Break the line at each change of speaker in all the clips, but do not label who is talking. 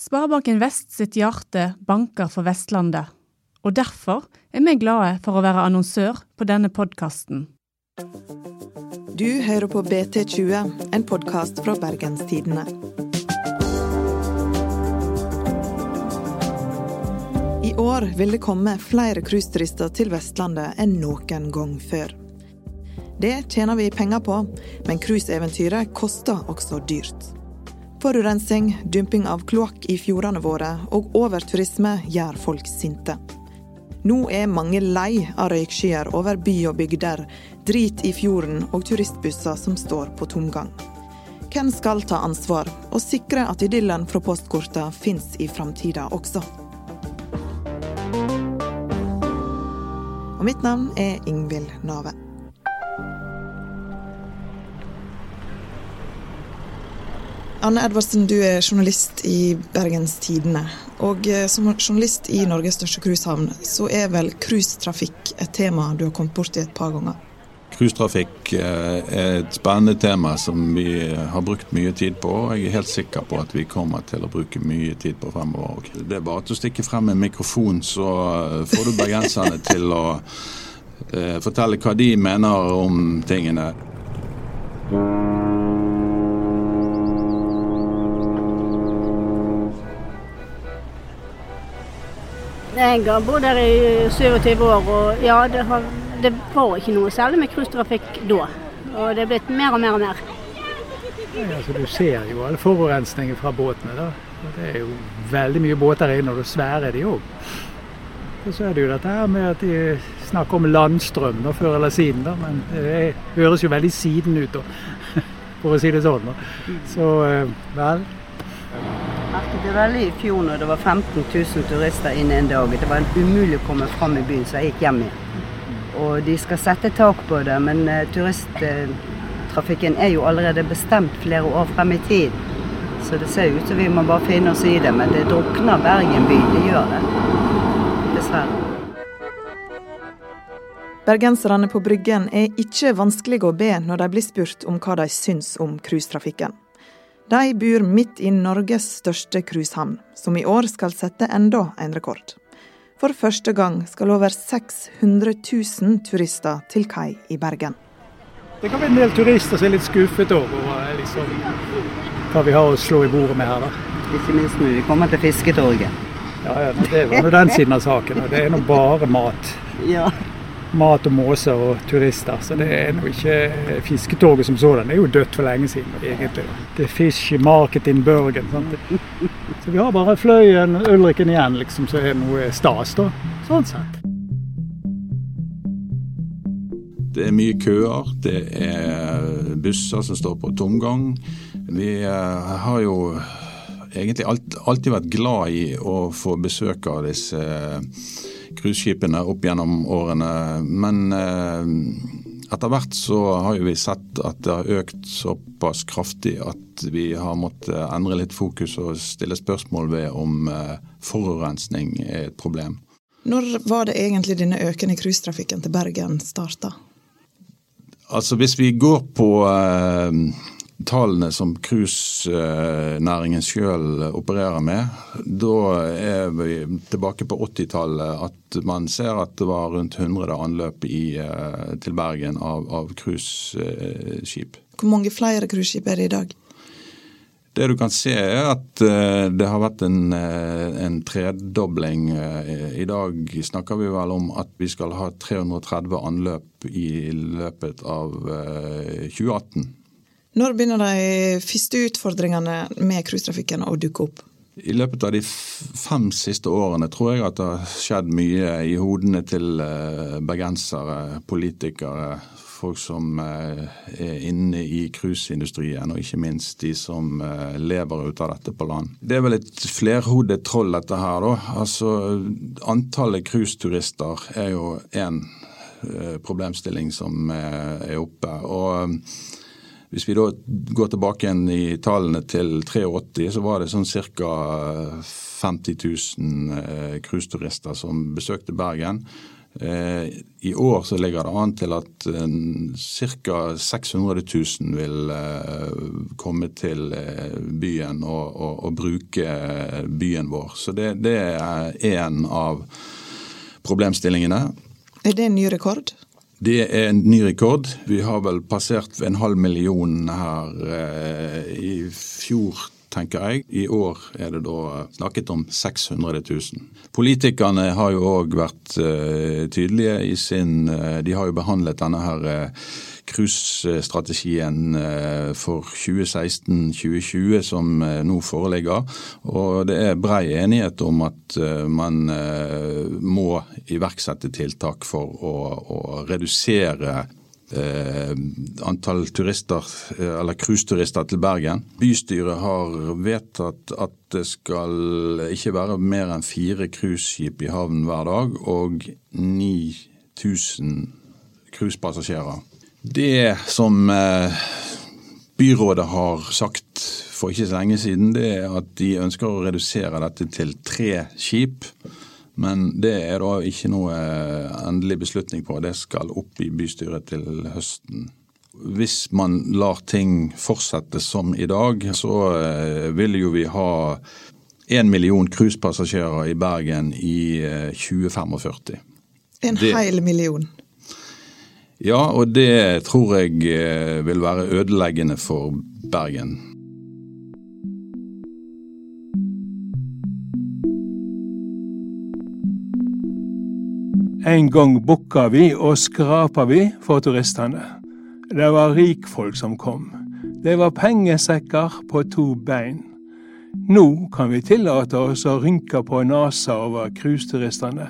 Sparebanken Vest sitt hjerte banker for Vestlandet, og derfor er vi glade for å være annonsør på denne podkasten.
Du hører på BT20, en podkast fra Bergenstidene. I år vil det komme flere cruiseturister til Vestlandet enn noen gang før. Det tjener vi penger på, men cruiseeventyret koster også dyrt. Forurensning, dumping av kloakk i fjordene våre og overturisme gjør folk sinte. Nå er mange lei av røykskyer over by og bygder, drit i fjorden og turistbusser som står på tomgang. Hvem skal ta ansvar og sikre at idyllen fra postkorta fins i framtida også? Og mitt navn er Ingvild Nave. Anne Edvardsen, du er journalist i Bergens Tidende. Og eh, som journalist i Norges største cruisehavn, så er vel cruisetrafikk et tema du har kommet borti et par ganger?
Cruisetrafikk eh, er et spennende tema som vi har brukt mye tid på. og Jeg er helt sikker på at vi kommer til å bruke mye tid på fremover òg. Det er bare til å stikke frem en mikrofon, så eh, får du bergenserne til å eh, fortelle hva de mener om tingene.
Jeg har bodd her i 27 år, og ja, det, har, det var ikke noe særlig med cruisetrafikk da. Og det er blitt mer og mer og mer.
Ja, altså, du ser jo all forurensningen fra båtene. da. Det er jo veldig mye båter inne, og svære er de òg. Og så er det jo dette her med at de snakker om landstrøm da, før eller siden, da, men det høres jo veldig siden ut, da, for å si det sånn. Da. Så eh, vel.
Merket det veldig i fjor når det var 15 000 turister inne en dag. Det var umulig å komme fram i byen, så jeg gikk hjem igjen. Og de skal sette tak på det, men uh, turisttrafikken er jo allerede bestemt flere år frem i tid. Så det ser ut som vi må bare finne oss i det. Men det drukner Bergen by. Det gjør det. Dessverre.
Bergenserne på Bryggen er ikke vanskelige å be når de blir spurt om hva de syns om cruisetrafikken. De bor midt i Norges største cruisehavn, som i år skal sette enda en rekord. For første gang skal over 600 000 turister til kai i Bergen.
Det kan være en del turister som er litt skuffet over eh, liksom, hva vi har å slå i bordet med her. da.
Ikke minst når vi kommer til Fisketorget.
Ja, ja, Det var nå den siden av saken. og Det er nå bare mat.
Ja.
Mat og måser og turister. Så det er nå ikke fisketoget som sådan. Det er jo dødt for lenge siden, egentlig. Det er fish market in Bergen. Sant? Så vi har bare Fløyen og Ulriken igjen, liksom, så er det noe stas, da. Sånn sett.
Det er mye køer, det er busser som står på tomgang. Vi eh, har jo egentlig alltid vært glad i å få besøk av disse eh, cruiseskipene opp gjennom årene. Men eh, etter hvert så har vi sett at det har økt såpass kraftig at vi har måttet endre litt fokus og stille spørsmål ved om eh, forurensning er et problem.
Når var det egentlig denne økende cruisetrafikken til Bergen starta?
Altså Hvis vi går på eh, tallene som cruisenæringen sjøl opererer med, da er vi tilbake på 80-tallet at man ser at det var rundt 100 anløp i, eh, til Bergen av, av cruiseskip.
Hvor mange flere cruiseskip er det i dag?
Det du kan se er at eh, det har vært en, eh, en tredobling. I dag snakker vi vel om at vi skal ha 330 anløp i løpet av 2018.
Når begynner de første utfordringene med cruisetrafikken å dukke opp?
I løpet av de fem siste årene tror jeg at det har skjedd mye i hodene til bergensere, politikere, folk som er inne i cruiseindustrien, og ikke minst de som lever ut av dette på land. Det er vel et flerhodet troll, dette her. da. Altså, Antallet cruiseturister er jo én problemstilling som er oppe. og hvis vi da går tilbake igjen i tallene til 83, så var det sånn ca. 50 000 cruiseturister som besøkte Bergen. I år så ligger det an til at ca. 600 000 vil komme til byen og, og, og bruke byen vår. Så det, det er en av problemstillingene.
Er det en ny rekord?
Det er en ny rekord. Vi har vel passert en halv million her eh, i fjor, tenker jeg. I år er det da snakket om 600 000. Politikerne har jo òg vært eh, tydelige i sin eh, De har jo behandlet denne her eh, cruisestrategien eh, for 2016-2020 som eh, nå foreligger. Og det er brei enighet om at eh, man må iverksette tiltak for å, å redusere Eh, antall turister, eller cruiseturister til Bergen. Bystyret har vedtatt at det skal ikke være mer enn fire cruiseskip i havn hver dag, og 9000 cruisepassasjerer. Det som eh, byrådet har sagt for ikke så lenge siden, det er at de ønsker å redusere dette til tre skip. Men det er da ikke noe eh, endelig beslutning på. Det skal opp i bystyret til høsten. Hvis man lar ting fortsette som i dag, så eh, vil jo vi ha én million cruisepassasjerer i Bergen i 2045.
En hel million?
Ja, og det tror jeg eh, vil være ødeleggende for Bergen.
En gang bukka vi og skrapa vi for turistene. Det var rikfolk som kom. Det var pengesekker på to bein. Nå kan vi tillate oss å rynke på nesa over cruiseturistene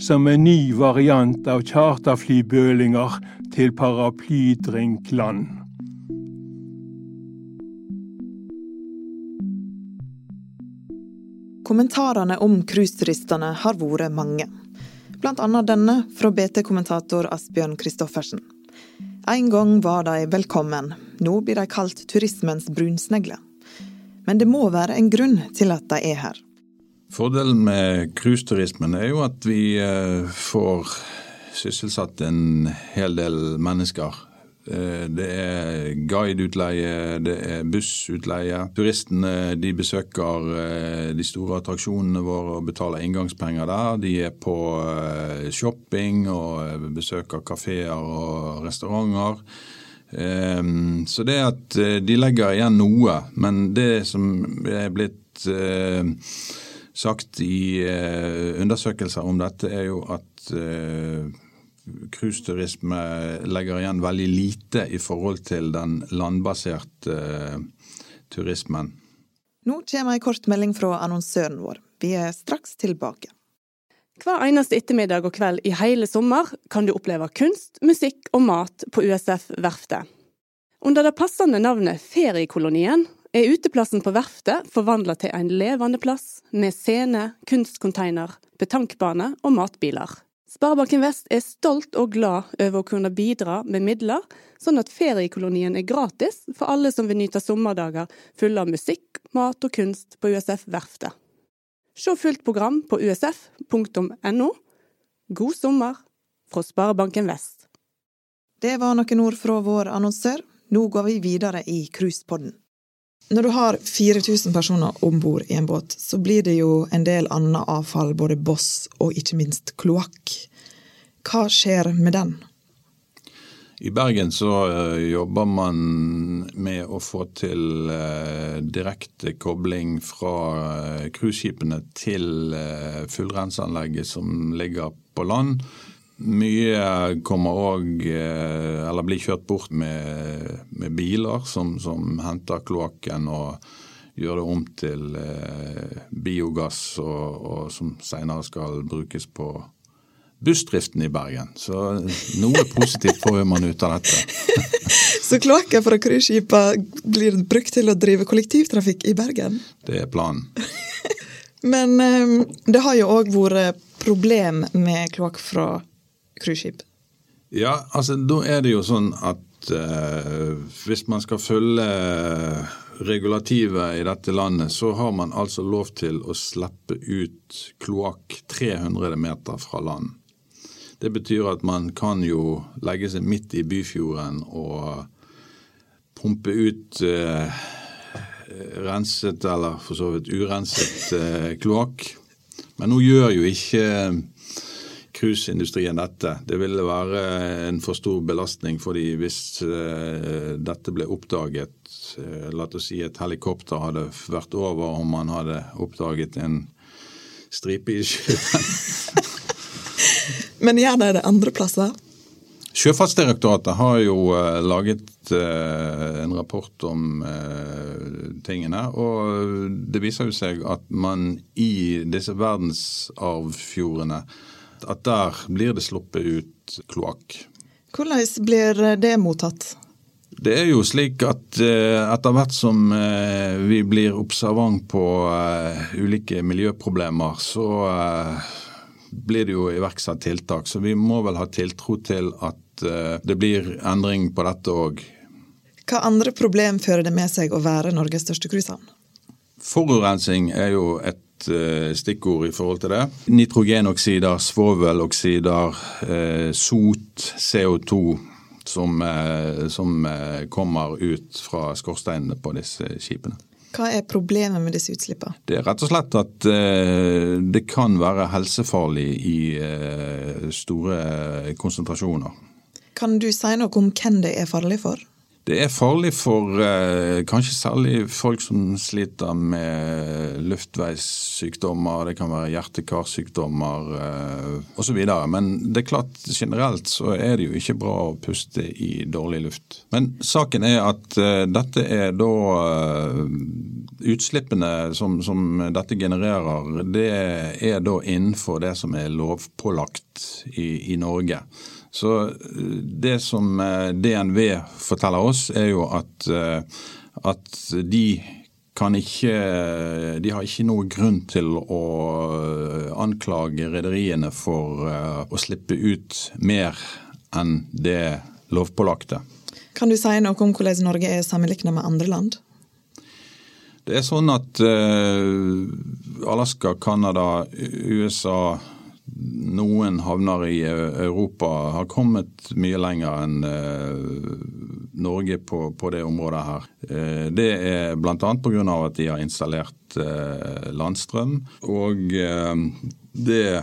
som en ny variant av charterflybølinger til paraplydrinkland.
Kommentarene om cruiseturistene har vært mange. Blant annet denne fra BT-kommentator Asbjørn Christoffersen. En gang var de velkommen, nå blir de kalt turismens brunsnegle. Men det må være en grunn til at de er her.
Fordelen med cruiseturismen er jo at vi eh, får sysselsatt en hel del mennesker. Eh, det er guideutleie, det er bussutleie. Turistene de besøker eh, de store attraksjonene våre og betaler inngangspenger der. De er på shopping og besøker kafeer og restauranter. Så det at de legger igjen noe, men det som er blitt sagt i eh, undersøkelser om dette, er jo at eh, cruiseturisme legger igjen veldig lite i forhold til den landbaserte eh, turismen.
Nå kommer ei kort melding fra annonsøren vår. Vi er straks tilbake.
Hver eneste ettermiddag og kveld i hele sommer kan du oppleve kunst, musikk og mat på USF Verftet. Under det passende navnet Feriekolonien er uteplassen på verftet forvandla til en levende plass, med scene, kunstcontainer, betankbane og matbiler. Sparebanken Vest er stolt og glad over å kunne bidra med midler, sånn at feriekolonien er gratis for alle som vil nyte sommerdager fulle av musikk, mat og kunst på USF Verftet. Se fullt program på usf.no. God sommer fra Sparebanken Vest.
Det var noen ord fra vår annonsør. Nå går vi videre i Cruisepodden. Når du har 4000 personer om bord i en båt, så blir det jo en del annet avfall, både boss og ikke minst kloakk. Hva skjer med den?
I Bergen så uh, jobber man med å få til uh, direkte kobling fra uh, cruiseskipene til fullrenseanlegget som ligger på land. Mye kommer òg Eller blir kjørt bort med, med biler som, som henter kloakken og gjør det om til eh, biogass, og, og som senere skal brukes på bussdriften i Bergen. Så noe positivt får man ut av dette.
Så kloakken fra cruiseskipene blir brukt til å drive kollektivtrafikk i Bergen?
Det er planen.
Men um, det har jo òg vært problem med kloakk fra cruiseskip?
Ja, altså da er det jo sånn at eh, hvis man skal følge regulativet i dette landet, så har man altså lov til å slippe ut kloakk 300 meter fra land. Det betyr at man kan jo legge seg midt i byfjorden og pumpe ut eh, renset, eller for så vidt urenset eh, kloakk. Men nå gjør jo ikke cruiseindustrien dette. Det ville være en for stor belastning for dem hvis uh, dette ble oppdaget. Uh, la oss si et helikopter hadde vært over om man hadde oppdaget en stripe i sjøen.
Men gjør de det andre plasser?
Sjøfartsdirektoratet har jo uh, laget en rapport om tingene. Og det viser jo seg at man i disse verdensarvfjordene at der blir det sluppet ut kloakk.
Hvordan blir det mottatt?
Det er jo slik at etter hvert som vi blir observant på ulike miljøproblemer, så blir det jo iverksatt tiltak. Så vi må vel ha tiltro til at det blir endring på dette òg.
Hva andre problem fører det med seg å være Norges største cruisehavn?
Forurensning er jo et stikkord i forhold til det. Nitrogenoksider, svoveloksider, sot, CO2 som, som kommer ut fra skorsteinene på disse skipene.
Hva er problemet med disse utslippene?
Det er rett og slett at det kan være helsefarlig i store konsentrasjoner.
Kan du si noe om hvem det er farlig for?
Det er farlig for eh, kanskje særlig folk som sliter med luftveissykdommer, det kan være hjerte-karsykdommer eh, osv. Men det er klart generelt så er det jo ikke bra å puste i dårlig luft. Men saken er at eh, dette er da Utslippene som, som dette genererer, det er da innenfor det som er lovpålagt i, i Norge. Så det som DNV forteller oss, er jo at, at de kan ikke De har ikke noe grunn til å anklage rederiene for å slippe ut mer enn det lovpålagte.
Kan du si noe om hvordan Norge er sammenlignet med andre land?
Det er sånn at Alaska, Canada, USA noen havner i Europa har kommet mye lenger enn Norge på, på det området her. Det er bl.a. pga. at de har installert landstrøm. Og det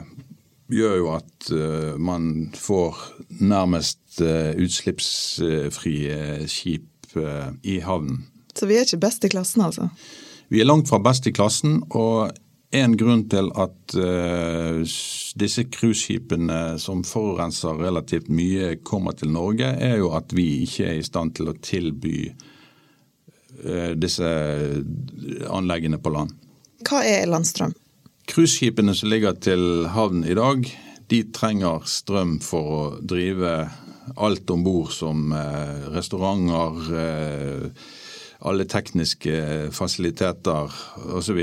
gjør jo at man får nærmest utslippsfrie skip i havnen.
Så vi er ikke best i klassen, altså?
Vi er langt fra best i klassen. og en grunn til at uh, disse cruiseskipene som forurenser relativt mye, kommer til Norge, er jo at vi ikke er i stand til å tilby uh, disse anleggene på land.
Hva er landstrøm?
Cruiseskipene som ligger til havn i dag, de trenger strøm for å drive alt om bord som uh, restauranter, alle tekniske fasiliteter osv.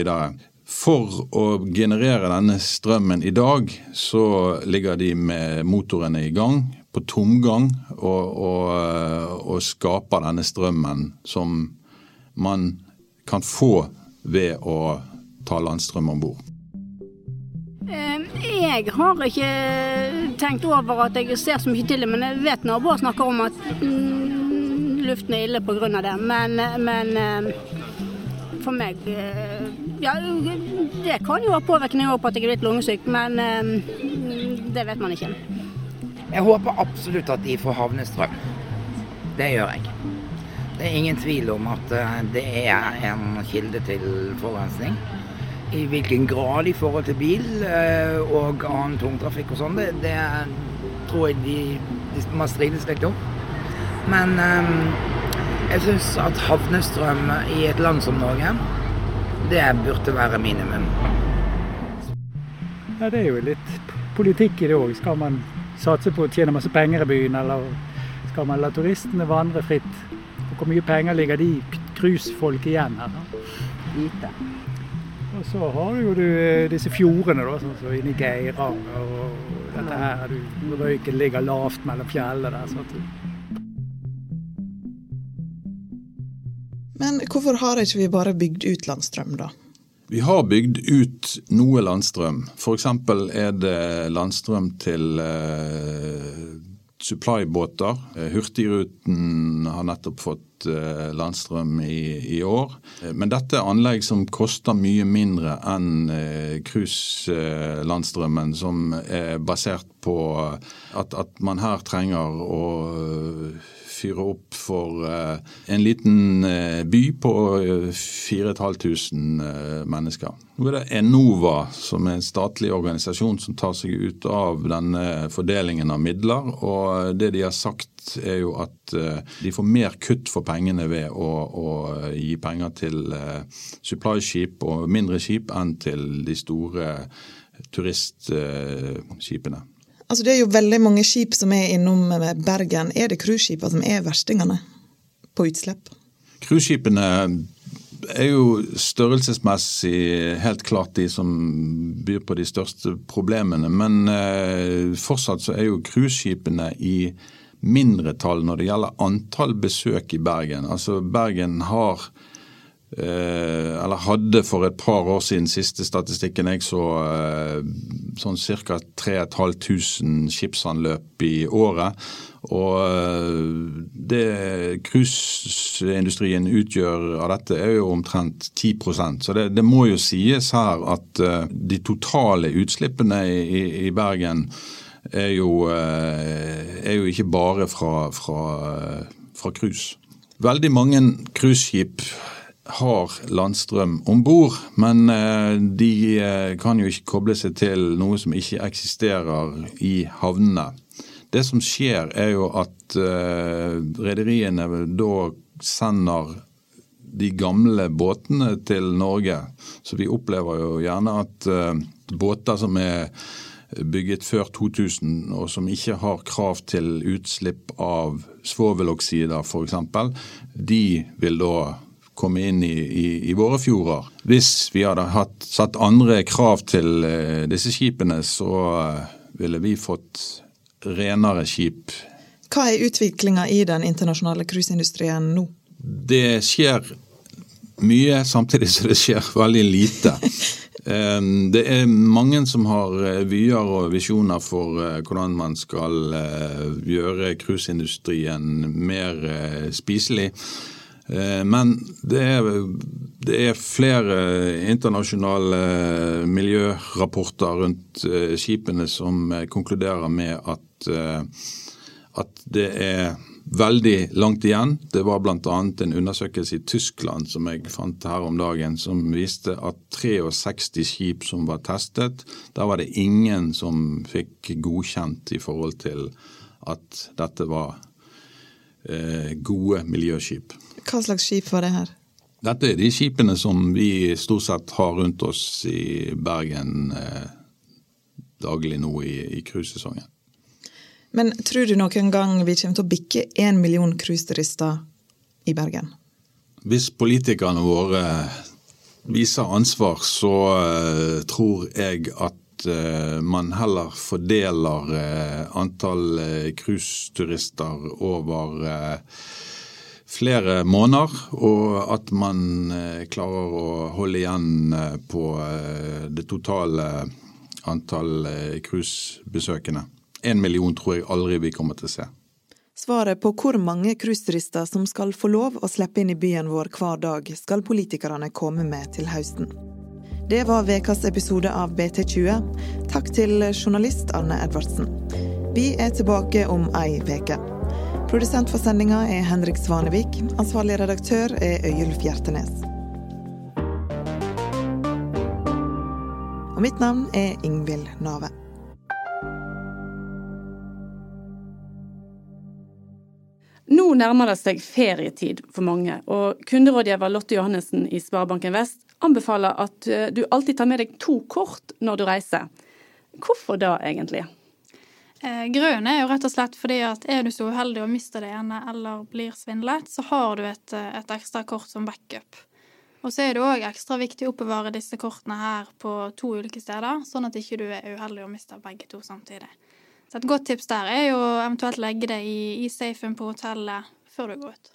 For å generere denne strømmen i dag, så ligger de med motorene i gang, på tomgang, og, og, og skaper denne strømmen som man kan få ved å ta landstrøm om bord.
Jeg har ikke tenkt over at jeg ser så mye til det, men jeg vet naboer snakker om at mm, luften er ille pga. det. Men, men for meg Ja, det kan jo ha påvirkning på at jeg er litt lungesyk, men det vet man ikke.
Jeg håper absolutt at de får havnestrøm. Det gjør jeg. Det er ingen tvil om at det er en kilde til forurensning. I hvilken grad i forhold til bil og annen tungtrafikk og sånn, det, det, tror jeg de, de må strides litt om. Men jeg syns at havnestrøm i et land som Norge, det burde være minimum.
Ja, det er jo litt politikk i det òg. Skal man satse på å tjene masse penger i byen, eller skal man la turistene vandre fritt? Hvor mye penger ligger de cruisefolk igjen her?
Lite.
Og så har du jo du disse fjordene, da, sånn som inni Geiranger og dette her. Du, røyken ligger lavt mellom fjellene der. sånn at
Men hvorfor har ikke vi bare bygd ut landstrøm, da?
Vi har bygd ut noe landstrøm. F.eks. er det landstrøm til eh, supply-båter. Eh, Hurtigruten har nettopp fått eh, landstrøm i, i, år. Men dette er anlegg som koster mye mindre enn cruiselandstrømmen, som er basert på at, at man her trenger å fyre opp for eh, en liten eh, by på 4500 eh, mennesker. Nå er det Enova, som er en statlig organisasjon som tar seg ut av denne fordelingen av midler. og Det de har sagt er jo at de får mer kutt for pengene ved å, å gi penger til supply-skip og mindre skip enn til de store turistskipene.
Altså Det er jo veldig mange skip som er innom Bergen. Er det cruiseskipene som er verstingene på utslipp?
Cruiseskipene er jo størrelsesmessig helt klart de som byr på de største problemene. Men eh, fortsatt så er jo cruiseskipene i mindretall når det gjelder antall besøk i Bergen. Altså Bergen har Eh, eller hadde for et par år siden, siste statistikken jeg så, eh, sånn ca. 3500 skipsanløp i året. Og eh, det cruiseindustrien utgjør av dette, er jo omtrent 10% Så det, det må jo sies her at de totale utslippene i, i Bergen er jo, er jo, ikke bare fra, fra, fra cruise. Veldig mange cruiseskip har landstrøm om bord, men eh, de eh, kan jo ikke koble seg til noe som ikke eksisterer i havnene. Det som skjer, er jo at uh, rederiene da sender de gamle båtene til Norge. Så vi opplever jo gjerne at båter som er bygget før 2000 og som ikke har krav til utslipp av svoveloksider f.eks., de vil da komme inn i, i, i, våre fjorder. Hvis vi hadde hatt, satt andre krav til uh, disse skipene, så uh, ville vi fått renere skip.
Hva er utviklinga i den internasjonale cruiseindustrien nå?
Det skjer mye, samtidig som det skjer veldig lite. Det er mange som har eh, vyer og visjoner for hvordan man skal gjøre cruiseindustrien mer spiselig. Eh, men det er, det er, flere internasjonale miljørapporter rundt eh, skipene som konkluderer med at, eh, at det er veldig langt igjen. Det var bl.a. en undersøkelse i Tyskland som jeg fant her om dagen, som viste at 63 skip som var testet, der var det ingen som fikk godkjent i forhold til at dette var eh, gode miljøskip.
Hva slags skip var det her?
Dette er de skipene som vi stort sett har rundt oss i Bergen eh, daglig nå i cruisesesongen.
Men tror du noen gang vi kommer til å bikke én million cruiseturister i Bergen?
Hvis politikerne våre viser ansvar, så eh, tror jeg at uh, man heller fordeler uh, antall cruiseturister over flere måneder, og at man eh, klarer å holde igjen eh, på eh, det totale antall cruisebesøkende. Én million tror jeg aldri vi kommer til å se.
Svaret på hvor mange cruiseturister som skal få lov å slippe inn i byen vår hver dag, skal politikerne komme med til høsten. Det var ukas episode av BT20. Takk til journalist Arne Edvardsen. Vi er tilbake om ei uke. Produsent for sendinga er Henrik Svanevik. Ansvarlig redaktør er Øyulf Hjertenes. Og mitt navn er Ingvild Nave.
Nå nærmer det seg ferietid for mange, og kunderådgiver Lotte Johannessen i Sparebanken Vest anbefaler at eh, du alltid tar med deg to kort når du reiser. Hvorfor da, egentlig?
Eh, grunnen er jo rett og slett fordi at er du så uheldig å miste det ene eller blir svindlet, så har du et, eh, et ekstra kort som backup. Og så er det òg ekstra viktig å oppbevare disse kortene her på to ulike steder, sånn at ikke du er uheldig og mister begge to samtidig. Så et godt tips der er jo eventuelt legge det i, i safen på hotellet før du går ut.